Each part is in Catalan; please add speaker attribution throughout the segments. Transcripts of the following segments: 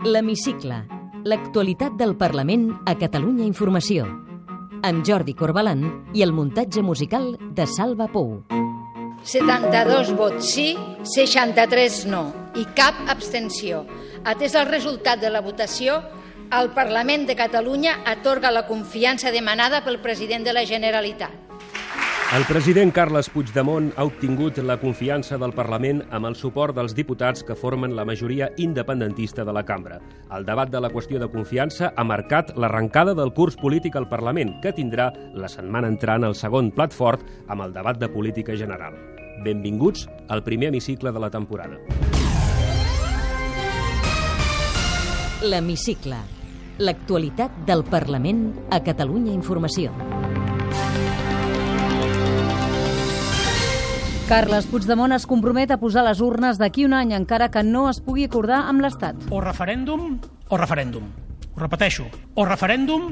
Speaker 1: L'Hemicicle. L'actualitat del Parlament a Catalunya Informació. Amb Jordi Corbalan i el muntatge musical de Salva Pou.
Speaker 2: 72 vots sí, 63 no i cap abstenció. Atès el resultat de la votació, el Parlament de Catalunya atorga la confiança demanada pel president de la Generalitat.
Speaker 3: El president Carles Puigdemont ha obtingut la confiança del Parlament amb el suport dels diputats que formen la majoria independentista de la cambra. El debat de la qüestió de confiança ha marcat l'arrencada del curs polític al Parlament, que tindrà la setmana entrant al segon plat fort amb el debat de política general. Benvinguts al primer hemicicle de la temporada.
Speaker 1: L'Hemicicle. L'actualitat del Parlament a Catalunya Informació.
Speaker 4: Carles Puigdemont es compromet a posar les urnes d'aquí un any encara que no es pugui acordar amb l'Estat.
Speaker 5: O referèndum o referèndum. Ho repeteixo, o referèndum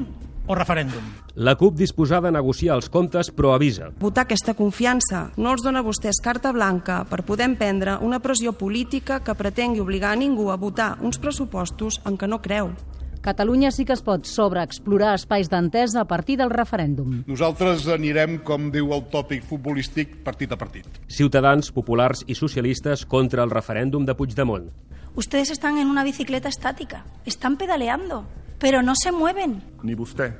Speaker 5: o referèndum.
Speaker 3: La CUP disposada a negociar els comptes, però avisa.
Speaker 6: Votar aquesta confiança no els dona a vostès carta blanca per poder emprendre una pressió política que pretengui obligar a ningú a votar uns pressupostos en què no creu.
Speaker 4: Catalunya sí que es pot sobreexplorar espais d'entesa a partir del referèndum.
Speaker 7: Nosaltres anirem, com diu el tòpic futbolístic, partit a partit.
Speaker 3: Ciutadans, populars i socialistes contra el referèndum de Puigdemont.
Speaker 8: Ustedes están en una bicicleta estática, están pedaleando, pero no se mueven.
Speaker 9: Ni vostè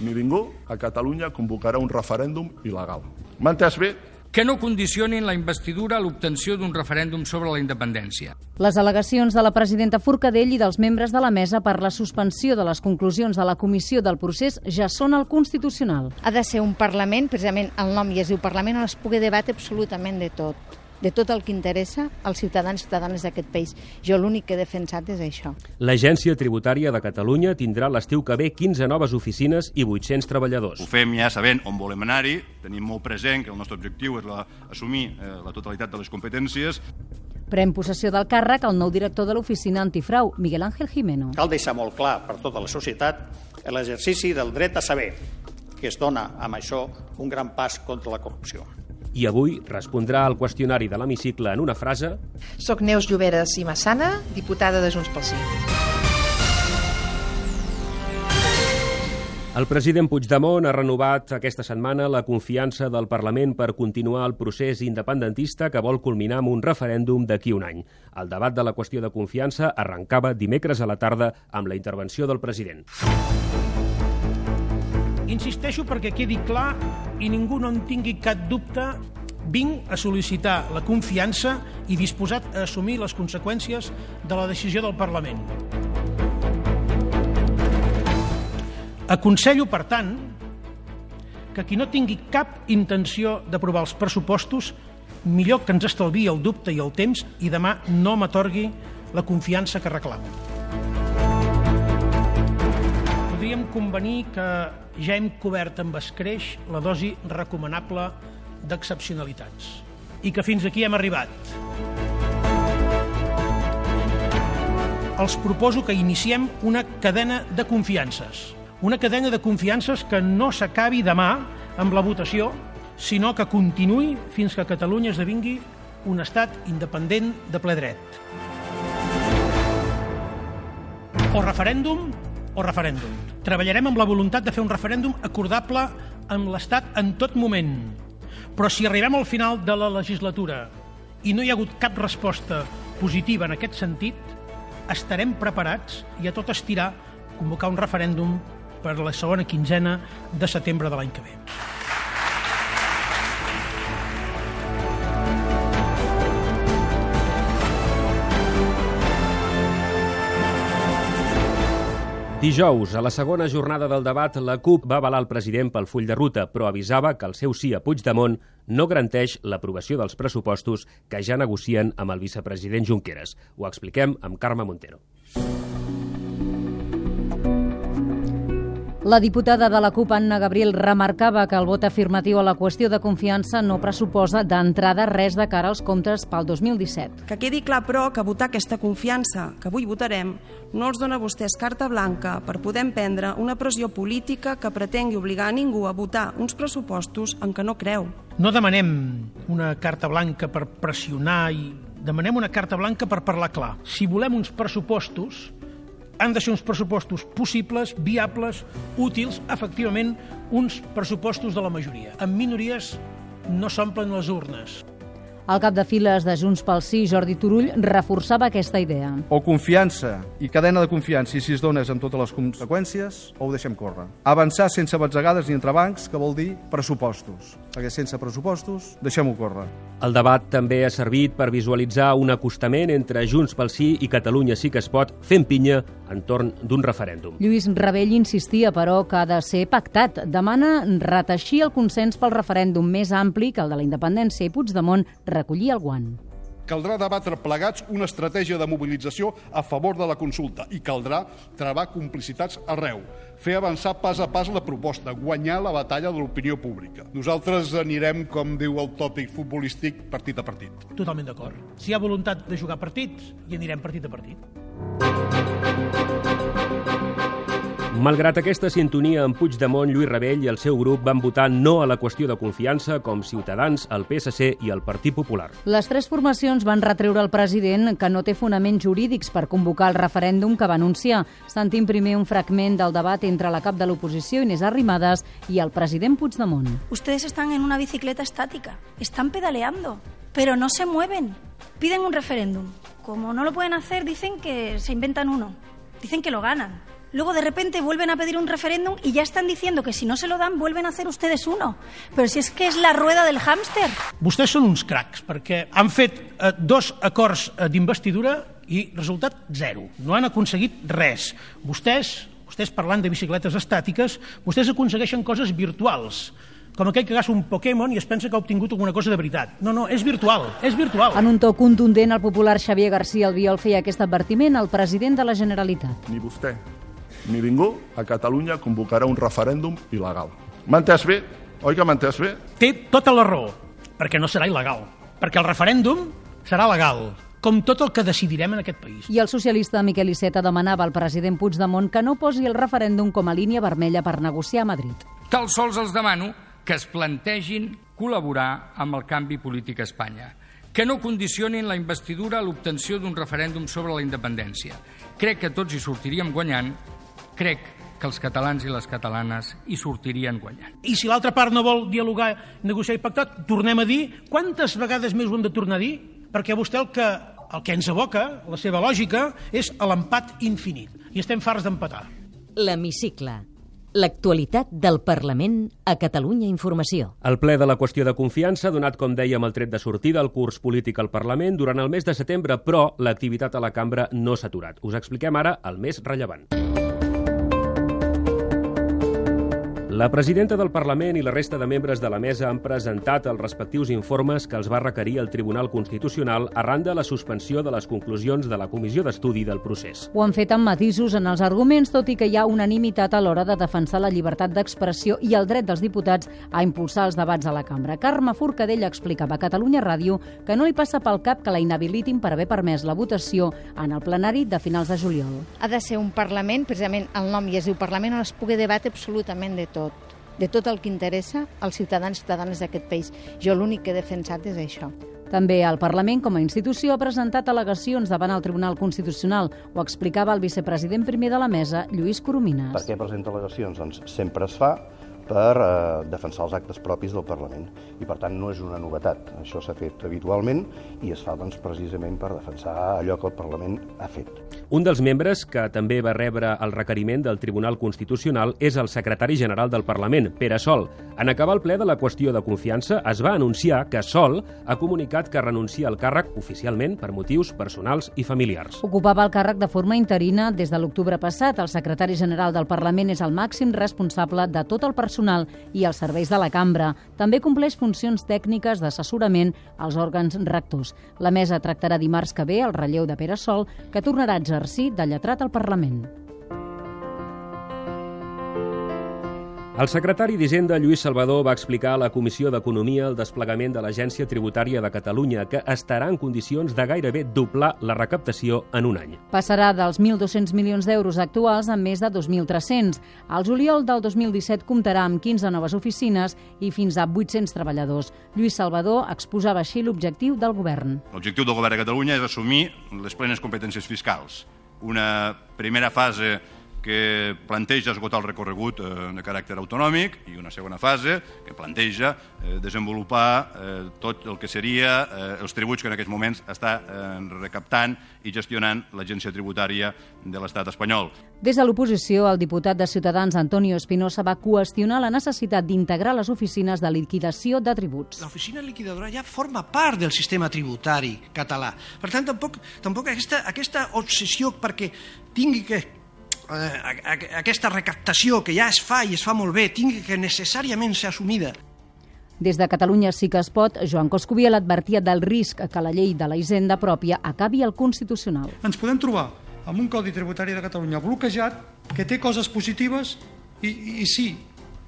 Speaker 9: ni ningú a Catalunya convocarà un referèndum il·legal. M'ha entès bé?
Speaker 10: Que no condicionin la investidura a l'obtenció d'un referèndum sobre la independència.
Speaker 4: Les al·legacions de la presidenta Forcadell i dels membres de la mesa per la suspensió de les conclusions de la comissió del procés ja són al Constitucional.
Speaker 2: Ha de ser un Parlament, precisament el nom ja es diu Parlament, on es pugui debatre absolutament de tot de tot el que interessa als ciutadans i ciutadanes d'aquest país. Jo l'únic que he defensat és això.
Speaker 3: L'Agència Tributària de Catalunya tindrà l'estiu que ve 15 noves oficines i 800 treballadors.
Speaker 11: Ho fem ja sabent on volem anar-hi, tenim molt present que el nostre objectiu és la, assumir eh, la totalitat de les competències.
Speaker 4: Pren possessió del càrrec el nou director de l'oficina antifrau, Miguel Ángel Jimeno.
Speaker 12: Cal deixar molt clar per tota la societat l'exercici del dret a saber, que es dona amb això un gran pas contra la corrupció
Speaker 3: i avui respondrà al qüestionari de l'hemicicle en una frase...
Speaker 13: Soc Neus Lloberes i Massana, diputada de Junts pel Sí.
Speaker 3: El president Puigdemont ha renovat aquesta setmana la confiança del Parlament per continuar el procés independentista que vol culminar amb un referèndum d'aquí un any. El debat de la qüestió de confiança arrencava dimecres a la tarda amb la intervenció del president.
Speaker 5: Insisteixo perquè quedi clar i ningú no en tingui cap dubte vinc a sol·licitar la confiança i disposat a assumir les conseqüències de la decisió del Parlament. Aconsello, per tant, que qui no tingui cap intenció d'aprovar els pressupostos, millor que ens estalvi el dubte i el temps i demà no m'atorgui la confiança que reclamo. Convenir que ja hem cobert amb escreix la dosi recomanable d'excepcionalitats i que fins aquí hem arribat. Els proposo que iniciem una cadena de confiances una cadena de confiances que no s'acabi demà amb la votació, sinó que continuï fins que Catalunya esdevingui un estat independent de ple dret. O referèndum o referèndum. Treballarem amb la voluntat de fer un referèndum acordable amb l'Estat en tot moment. Però si arribem al final de la legislatura i no hi ha hagut cap resposta positiva en aquest sentit, estarem preparats i a tot estirar convocar un referèndum per la segona quinzena de setembre de l'any que ve.
Speaker 3: Dijous, a la segona jornada del debat, la CUP va avalar el president pel full de ruta, però avisava que el seu sí a Puigdemont no garanteix l'aprovació dels pressupostos que ja negocien amb el vicepresident Junqueras. Ho expliquem amb Carme Montero.
Speaker 4: La diputada de la CUP, Anna Gabriel, remarcava que el vot afirmatiu a la qüestió de confiança no pressuposa d'entrada res de cara als comptes pel 2017.
Speaker 6: Que quedi clar, però, que votar aquesta confiança que avui votarem no els dona a vostès carta blanca per poder emprendre una pressió política que pretengui obligar a ningú a votar uns pressupostos en què no creu.
Speaker 5: No demanem una carta blanca per pressionar i demanem una carta blanca per parlar clar. Si volem uns pressupostos, Han de ser uns pressupostos possibles, viables, útils, efectivament, uns pressupostos de la majoria. Amb minories no s'omplen les urnes.
Speaker 4: El cap de files de Junts pel Sí, Jordi Turull, reforçava aquesta idea.
Speaker 14: O confiança i cadena de confiança i si es dones amb totes les conseqüències, o ho deixem córrer. Avançar sense batzegades ni entrebancs, que vol dir pressupostos. Perquè sense pressupostos, deixem-ho córrer.
Speaker 3: El debat també ha servit per visualitzar un acostament entre Junts pel Sí i Catalunya sí que es pot fent pinya entorn d'un referèndum.
Speaker 4: Lluís Rebell insistia, però, que ha de ser pactat. Demana reteixir el consens pel referèndum més ampli que el de la independència i Puigdemont recollir el guant.
Speaker 7: Caldrà debatre plegats una estratègia de mobilització a favor de la consulta i caldrà travar complicitats arreu, fer avançar pas a pas la proposta, guanyar la batalla de l'opinió pública. Nosaltres anirem, com diu el tòpic futbolístic, partit a partit.
Speaker 5: Totalment d'acord. Si hi ha voluntat de jugar partits, hi anirem partit a partit.
Speaker 3: Malgrat aquesta sintonia amb Puigdemont, Lluís Rebell i el seu grup van votar no a la qüestió de confiança com Ciutadans, el PSC i el Partit Popular.
Speaker 4: Les tres formacions van retreure al president que no té fonaments jurídics per convocar el referèndum que va anunciar. Sentim primer un fragment del debat entre la cap de l'oposició, Inés Arrimadas, i el president Puigdemont.
Speaker 8: Ustedes están en una bicicleta estática, están pedaleando, pero no se mueven. Piden un referéndum. Como no lo pueden hacer, dicen que se inventan uno. Dicen que lo ganan. Luego de repente vuelven a pedir un referéndum y ya están diciendo que si no se lo dan vuelven a hacer ustedes uno. Pero si es que es la rueda del hámster.
Speaker 5: Vostès són uns cracs, perquè han fet eh, dos acords eh, d'investidura i resultat zero. No han aconseguit res. Vostès, vostès parlant de bicicletes estàtiques, vostès aconsegueixen coses virtuals com aquell que agafa un Pokémon i es pensa que ha obtingut alguna cosa de veritat. No, no, és virtual, és virtual.
Speaker 4: En un to contundent, el popular Xavier García Albiol feia aquest advertiment al president de la Generalitat.
Speaker 9: Ni vostè ni ningú a Catalunya convocarà un referèndum il·legal. M'ha entès bé? Oi que m'ha entès bé?
Speaker 5: Té tota la raó, perquè no serà il·legal. Perquè el referèndum serà legal, com tot el que decidirem en aquest país.
Speaker 4: I el socialista Miquel Iceta demanava al president Puigdemont que no posi el referèndum com a línia vermella per negociar a Madrid.
Speaker 10: Tal sols els demano que es plantegin col·laborar amb el canvi polític a Espanya, que no condicionin la investidura a l'obtenció d'un referèndum sobre la independència. Crec que tots hi sortiríem guanyant, crec que els catalans i les catalanes hi sortirien guanyant.
Speaker 5: I si l'altra part no vol dialogar, negociar i pactar, tornem a dir quantes vegades més ho hem de tornar a dir? Perquè vostè el que, el que ens evoca, la seva lògica, és l'empat infinit. I estem farts d'empatar.
Speaker 1: L'hemicicle. L'actualitat del Parlament a Catalunya Informació.
Speaker 3: El ple de la qüestió de confiança ha donat, com dèiem, el tret de sortida al curs polític al Parlament durant el mes de setembre, però l'activitat a la cambra no s'ha aturat. Us expliquem ara el més rellevant. La presidenta del Parlament i la resta de membres de la mesa han presentat els respectius informes que els va requerir el Tribunal Constitucional arran de la suspensió de les conclusions de la Comissió d'Estudi del procés.
Speaker 4: Ho han fet amb matisos en els arguments, tot i que hi ha unanimitat a l'hora de defensar la llibertat d'expressió i el dret dels diputats a impulsar els debats a la cambra. Carme Forcadell explicava a Catalunya Ràdio que no li passa pel cap que la inhabilitin per haver permès la votació en el plenari de finals de juliol.
Speaker 2: Ha de ser un Parlament, precisament el nom ja es diu Parlament, on es pugui debatre absolutament de tot de tot el que interessa als ciutadans i ciutadanes d'aquest país. Jo l'únic que he defensat és això.
Speaker 4: També el Parlament, com a institució, ha presentat al·legacions davant el Tribunal Constitucional. Ho explicava el vicepresident primer de la mesa, Lluís Coromines.
Speaker 15: Per què presenta al·legacions? Doncs sempre es fa per eh, defensar els actes propis del Parlament. I, per tant, no és una novetat. Això s'ha fet habitualment i es fa doncs, precisament per defensar allò que el Parlament ha fet.
Speaker 3: Un dels membres que també va rebre el requeriment del Tribunal Constitucional és el secretari general del Parlament, Pere Sol. En acabar el ple de la qüestió de confiança, es va anunciar que Sol ha comunicat que renuncia al càrrec oficialment per motius personals i familiars.
Speaker 4: Ocupava el càrrec de forma interina des de l'octubre passat. El secretari general del Parlament és el màxim responsable de tot el personal i els serveis de la cambra. També compleix funcions tècniques d'assessorament als òrgans rectors. La mesa tractarà dimarts que ve el relleu de Pere Sol, que tornarà a exercir de lletrat al Parlament.
Speaker 3: El secretari d'Hisenda, Lluís Salvador, va explicar a la Comissió d'Economia el desplegament de l'Agència Tributària de Catalunya, que estarà en condicions de gairebé doblar la recaptació en un any.
Speaker 4: Passarà dels 1.200 milions d'euros actuals a més de 2.300. Al juliol del 2017 comptarà amb 15 noves oficines i fins a 800 treballadors. Lluís Salvador exposava així l'objectiu del govern.
Speaker 11: L'objectiu del govern de Catalunya és assumir les plenes competències fiscals una primera fase que planteja esgotar el recorregut eh, de caràcter autonòmic i una segona fase que planteja eh, desenvolupar eh, tot el que seria els tributs que en aquests moments està recaptant i gestionant l'agència tributària de l'estat espanyol.
Speaker 4: Des de l'oposició, el diputat de Ciutadans Antonio Espinosa va qüestionar la necessitat d'integrar les oficines de liquidació de tributs.
Speaker 16: L'oficina liquidadora ja forma part del sistema tributari català. Per tant, tampoc, tampoc aquesta, aquesta obsessió perquè tingui que eh, aquesta recaptació que ja es fa i es fa molt bé tingui que necessàriament ser assumida
Speaker 4: des de Catalunya sí que es pot, Joan Coscubiel advertia del risc que la llei de la hisenda pròpia acabi al Constitucional.
Speaker 17: Ens podem trobar amb un codi tributari de Catalunya bloquejat que té coses positives i, i, i sí,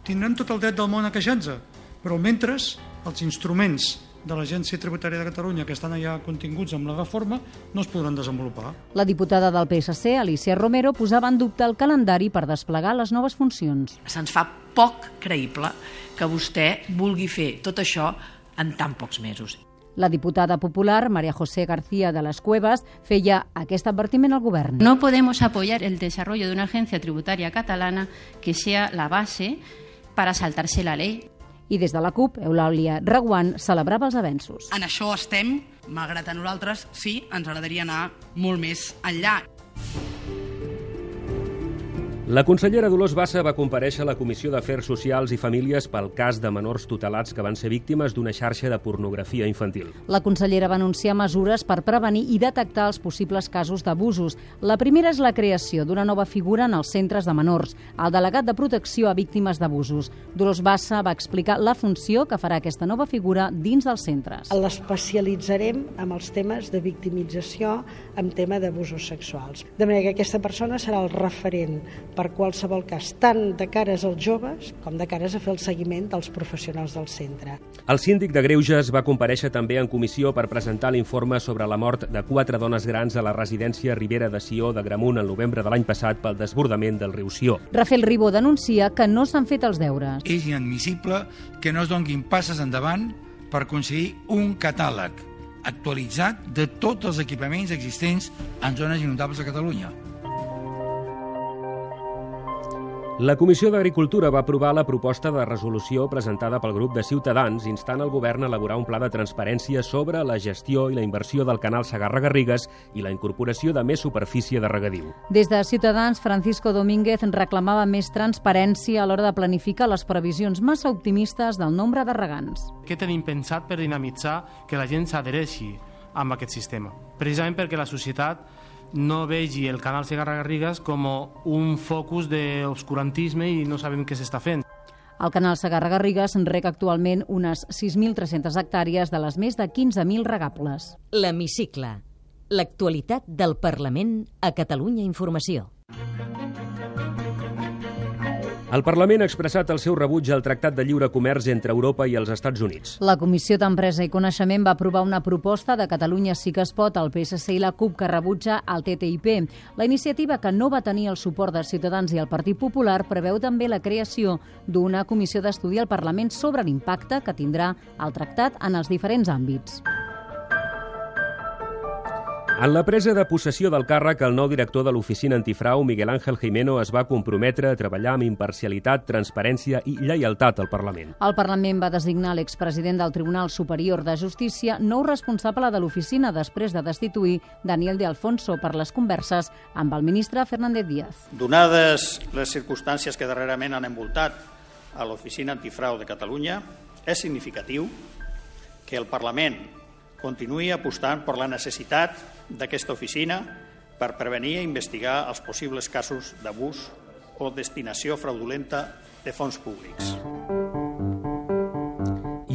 Speaker 17: tindrem tot el dret del món a queixar-nos, però mentre els instruments de l'Agència Tributària de Catalunya que estan allà continguts amb la reforma no es podran desenvolupar.
Speaker 4: La diputada del PSC, Alicia Romero, posava en dubte el calendari per desplegar les noves funcions.
Speaker 18: Se'ns fa poc creïble que vostè vulgui fer tot això en tan pocs mesos.
Speaker 4: La diputada popular, María José García de las Cuevas, feia aquest advertiment al govern.
Speaker 19: No podemos apoyar el desarrollo de una agencia tributaria catalana que sea la base para saltarse la ley
Speaker 4: i des de la CUP, Eulàlia Reguant celebrava els avenços.
Speaker 20: En això estem, malgrat a nosaltres, sí, ens agradaria anar molt més enllà.
Speaker 3: La consellera Dolors Bassa va compareixer a la Comissió d'Afers Socials i Famílies pel cas de menors tutelats que van ser víctimes d'una xarxa de pornografia infantil.
Speaker 4: La consellera va anunciar mesures per prevenir i detectar els possibles casos d'abusos. La primera és la creació d'una nova figura en els centres de menors, el delegat de protecció a víctimes d'abusos. Dolors Bassa va explicar la funció que farà aquesta nova figura dins dels centres.
Speaker 21: L'especialitzarem amb els temes de victimització, amb tema d'abusos sexuals. De manera que aquesta persona serà el referent per qualsevol cas, tant de cares als joves com de cares a fer el seguiment dels professionals del centre.
Speaker 3: El síndic de Greuges va compareixer també en comissió per presentar l'informe sobre la mort de quatre dones grans a la residència Ribera de Sió de Gramunt el novembre de l'any passat pel desbordament del riu Sió.
Speaker 4: Rafael Ribó denuncia que no s'han fet els deures.
Speaker 22: És inadmissible que no es donguin passes endavant per aconseguir un catàleg actualitzat de tots els equipaments existents en zones inundables de Catalunya.
Speaker 3: La Comissió d'Agricultura va aprovar la proposta de resolució presentada pel grup de Ciutadans instant el govern a elaborar un pla de transparència sobre la gestió i la inversió del canal Sagarra-Garrigues i la incorporació de més superfície de regadiu.
Speaker 4: Des de Ciutadans, Francisco Domínguez reclamava més transparència a l'hora de planificar les previsions massa optimistes del nombre de regants.
Speaker 23: Què tenim pensat per dinamitzar que la gent s'adhereixi amb aquest sistema? Precisament perquè la societat no vegi el canal Segarra-Garrigues com un focus d'obscurantisme i no sabem què s'està fent.
Speaker 4: El canal Segarra-Garrigues reg actualment unes 6.300 hectàrees de les més de 15.000 regables.
Speaker 1: L'Hemicicle. L'actualitat del Parlament a Catalunya Informació.
Speaker 3: El Parlament ha expressat el seu rebuig al Tractat de Lliure Comerç entre Europa i els Estats Units.
Speaker 4: La Comissió d'Empresa i Coneixement va aprovar una proposta de Catalunya sí que es pot al PSC i la CUP que rebutja el TTIP. La iniciativa, que no va tenir el suport de Ciutadans i el Partit Popular, preveu també la creació d'una comissió d'estudi al Parlament sobre l'impacte que tindrà el tractat en els diferents àmbits.
Speaker 3: En la presa de possessió del càrrec, el nou director de l'oficina antifrau, Miguel Ángel Jimeno, es va comprometre a treballar amb imparcialitat, transparència i lleialtat al Parlament.
Speaker 4: El Parlament va designar l'expresident del Tribunal Superior de Justícia nou responsable de l'oficina després de destituir Daniel de Alfonso per les converses amb el ministre Fernández Díaz.
Speaker 12: Donades les circumstàncies que darrerament han envoltat a l'oficina antifrau de Catalunya, és significatiu que el Parlament continuï apostant per la necessitat d'aquesta oficina per prevenir i investigar els possibles casos d'abús o destinació fraudulenta de fons públics.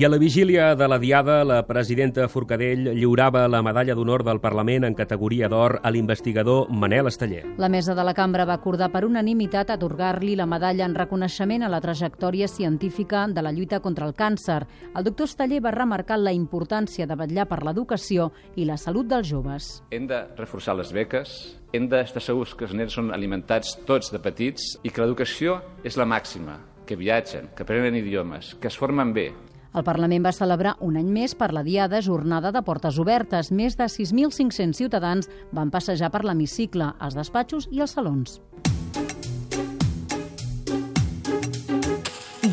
Speaker 3: I a la vigília de la Diada, la presidenta Forcadell lliurava la medalla d'honor del Parlament en categoria d'or a l'investigador Manel Esteller.
Speaker 4: La mesa de la cambra va acordar per unanimitat atorgar-li la medalla en reconeixement a la trajectòria científica de la lluita contra el càncer. El doctor Esteller va remarcar la importància de vetllar per l'educació i la salut dels joves.
Speaker 24: Hem de reforçar les beques, hem d'estar segurs que els nens són alimentats tots de petits i que l'educació és la màxima, que viatgen, que aprenen idiomes, que es formen bé,
Speaker 4: El Parlament va celebrar un any més per la Diada Jornada de Portes Obertes. Més de 6.500 ciutadans van passejar per l'hemicicle, els despatxos i els salons.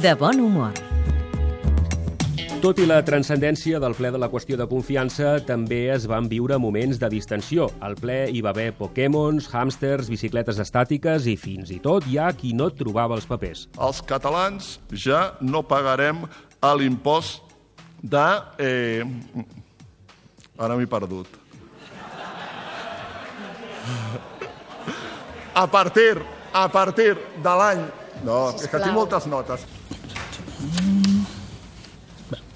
Speaker 1: De bon humor.
Speaker 3: Tot i la transcendència del ple de la qüestió de confiança, també es van viure moments de distensió. Al ple hi va haver Pokémons, hàmsters, bicicletes estàtiques i fins i tot hi ha qui no trobava els papers.
Speaker 9: Els catalans ja no pagarem l'impost de... Eh... Ara m'he perdut. A partir, a partir de l'any... No, és que tinc moltes notes.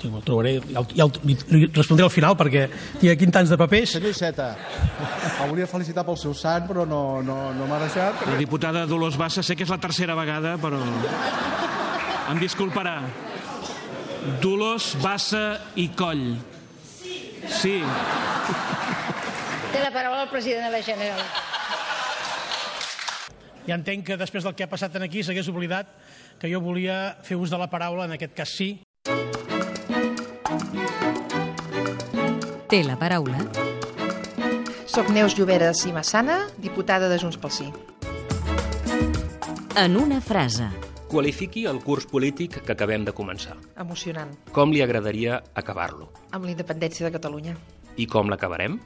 Speaker 5: Sí, ho trobaré, ja, el, ja el, li, li respondré al final perquè tinc aquí tants de papers.
Speaker 25: Senyor Iceta, el volia felicitar pel seu sant, però no, no, no m'ha deixat.
Speaker 26: La diputada Dolors Bassa, sé que és la tercera vegada, però em disculparà. Dolors Bassa i Coll. Sí.
Speaker 2: Té la paraula el president de la Generalitat.
Speaker 5: Ja entenc que després del que ha passat en aquí s'hagués oblidat que jo volia fer ús de la paraula, en aquest cas sí.
Speaker 1: Té la paraula.
Speaker 27: Soc Neus Lloberes i Massana, diputada de Junts pel Sí.
Speaker 1: En una frase.
Speaker 3: Qualifiqui el curs polític que acabem de començar.
Speaker 27: Emocionant.
Speaker 3: Com li agradaria acabar-lo?
Speaker 27: Amb la independència de Catalunya.
Speaker 3: I com l'acabarem?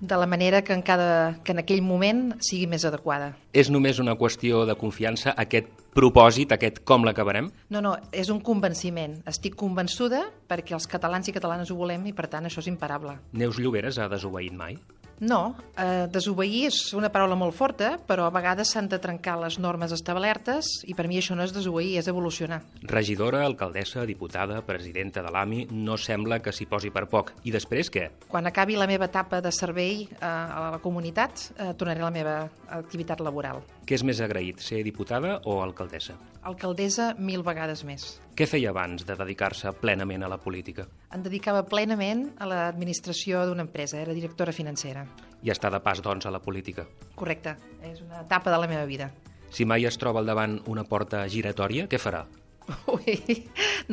Speaker 27: De la manera que en, cada, que en aquell moment sigui més adequada.
Speaker 3: És només una qüestió de confiança aquest propòsit, aquest com l'acabarem?
Speaker 27: No, no, és un convenciment. Estic convençuda perquè els catalans i catalanes ho volem i, per tant, això és imparable.
Speaker 3: Neus Lloberes ha desobeït mai?
Speaker 27: No, eh, desobeir és una paraula molt forta, però a vegades s'han de trencar les normes establertes i per mi això no és desobeir, és evolucionar.
Speaker 3: Regidora, alcaldessa, diputada, presidenta de l'AMI, no sembla que s'hi posi per poc. I després què?
Speaker 27: Quan acabi la meva etapa de servei eh, a la comunitat, eh, tornaré a la meva activitat laboral.
Speaker 3: Què és més agraït, ser diputada o alcaldessa?
Speaker 27: Alcaldessa mil vegades més.
Speaker 3: Què feia abans de dedicar-se plenament a la política?
Speaker 27: Em dedicava plenament a l'administració d'una empresa, era directora financera.
Speaker 3: I està de pas, doncs, a la política.
Speaker 27: Correcte, és una etapa de la meva vida.
Speaker 3: Si mai es troba al davant una porta giratòria, què farà?
Speaker 27: Ui,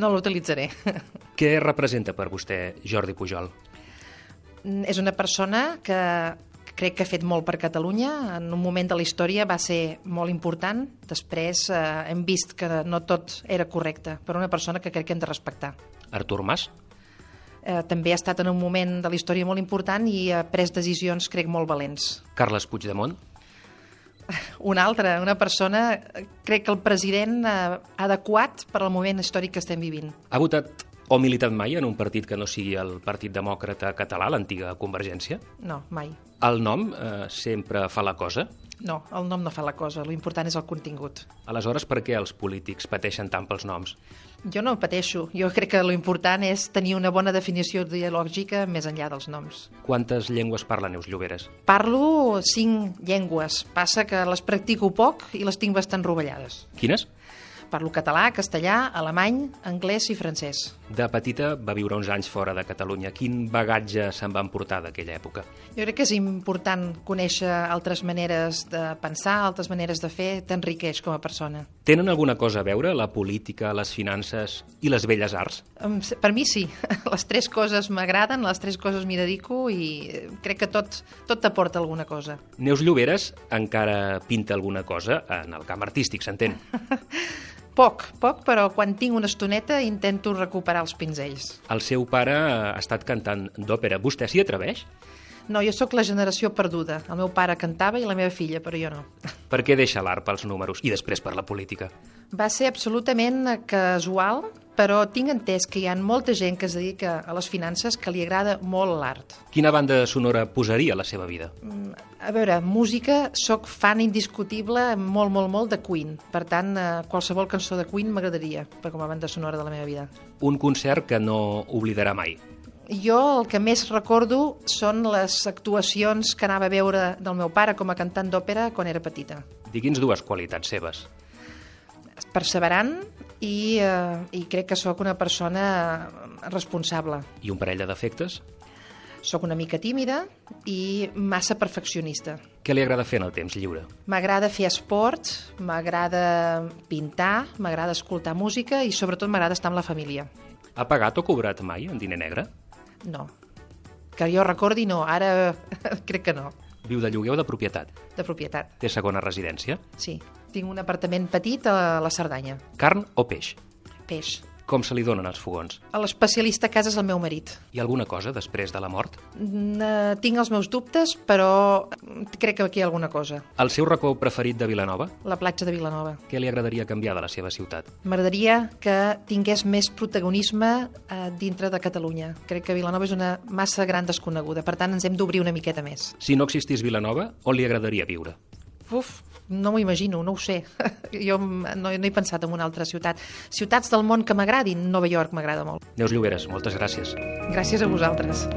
Speaker 27: no l'utilitzaré.
Speaker 3: Què representa per vostè Jordi Pujol?
Speaker 27: És una persona que crec que ha fet molt per Catalunya. En un moment de la història va ser molt important. Després eh, hem vist que no tot era correcte, però una persona que crec que hem de respectar.
Speaker 3: Artur Mas?
Speaker 27: Eh, també ha estat en un moment de la història molt important i ha pres decisions, crec, molt valents.
Speaker 3: Carles Puigdemont?
Speaker 27: Una altra, una persona, crec que el president eh, adequat per al moment històric que estem vivint.
Speaker 3: Ha votat o militat mai en un partit que no sigui el Partit Demòcrata Català, l'antiga Convergència?
Speaker 27: No, mai.
Speaker 3: El nom eh, sempre fa la cosa?
Speaker 27: No, el nom no fa la cosa, l'important és el contingut.
Speaker 3: Aleshores, per què els polítics pateixen tant pels noms?
Speaker 27: Jo no pateixo. Jo crec que l'important és tenir una bona definició dialògica més enllà dels noms.
Speaker 3: Quantes llengües parla Neus Lloberes?
Speaker 27: Parlo cinc llengües. Passa que les practico poc i les tinc bastant rovellades.
Speaker 3: Quines?
Speaker 27: Parlo català, castellà, alemany, anglès i francès.
Speaker 3: De petita va viure uns anys fora de Catalunya. Quin bagatge se'n va emportar d'aquella època?
Speaker 27: Jo crec que és important conèixer altres maneres de pensar, altres maneres de fer, t'enriqueix com a persona.
Speaker 3: Tenen alguna cosa a veure la política, les finances i les belles arts?
Speaker 27: Per mi sí. Les tres coses m'agraden, les tres coses m'hi dedico i crec que tot, tot t'aporta alguna cosa.
Speaker 3: Neus Lloberes encara pinta alguna cosa en el camp artístic, s'entén?
Speaker 27: Poc, poc, però quan tinc una estoneta intento recuperar els pinzells.
Speaker 3: El seu pare ha estat cantant d'òpera. Vostè s'hi atreveix?
Speaker 27: No, jo sóc la generació perduda. El meu pare cantava i la meva filla, però jo no.
Speaker 3: Per què deixa l'art pels números i després per la política?
Speaker 27: Va ser absolutament casual, però tinc entès que hi ha molta gent que es dedica a les finances que li agrada molt l'art.
Speaker 3: Quina banda sonora posaria a la seva vida?
Speaker 27: A veure, música, sóc fan indiscutible molt, molt, molt de Queen. Per tant, eh, qualsevol cançó de Queen m'agradaria per com a banda sonora de la meva vida.
Speaker 3: Un concert que no oblidarà mai.
Speaker 27: Jo el que més recordo són les actuacions que anava a veure del meu pare com a cantant d'òpera quan era petita.
Speaker 3: Digui'ns dues qualitats seves.
Speaker 27: Perseverant i, eh, i crec que sóc una persona responsable.
Speaker 3: I un parell de defectes?
Speaker 27: Sóc una mica tímida i massa perfeccionista.
Speaker 3: Què li agrada fer en el temps lliure?
Speaker 27: M'agrada fer esport, m'agrada pintar, m'agrada escoltar música i sobretot m'agrada estar amb la família.
Speaker 3: Ha pagat o cobrat mai en diner negre?
Speaker 27: No. Que jo recordi, no. Ara crec que no.
Speaker 3: Viu de lloguer o de propietat?
Speaker 27: De propietat,
Speaker 3: Té segona residència?
Speaker 27: sí. Tinc un apartament petit a la Cerdanya.
Speaker 3: Carn o peix?
Speaker 27: Peix.
Speaker 3: Com se li donen els fogons?
Speaker 27: L'especialista a casa és el meu marit.
Speaker 3: Hi ha alguna cosa després de la mort?
Speaker 27: Eh, tinc els meus dubtes, però crec que aquí hi ha alguna cosa.
Speaker 3: El seu racó preferit de Vilanova?
Speaker 27: La platja de Vilanova.
Speaker 3: Què li agradaria canviar de la seva ciutat?
Speaker 27: M'agradaria que tingués més protagonisme eh, dintre de Catalunya. Crec que Vilanova és una massa gran desconeguda, per tant ens hem d'obrir una miqueta més.
Speaker 3: Si no existís Vilanova, on li agradaria viure?
Speaker 27: Uf, no m'ho imagino, no ho sé. jo no, no he pensat en una altra ciutat. Ciutats del món que m'agradin, Nova York m'agrada molt.
Speaker 3: Neus Lloberes, moltes gràcies.
Speaker 27: Gràcies a vosaltres.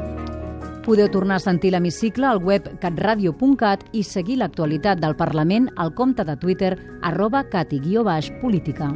Speaker 4: Podeu tornar a sentir l'hemicicle al web catradio.cat i seguir l'actualitat del Parlament al compte de Twitter arroba cati-política.